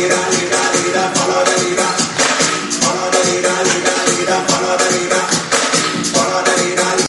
Yeah.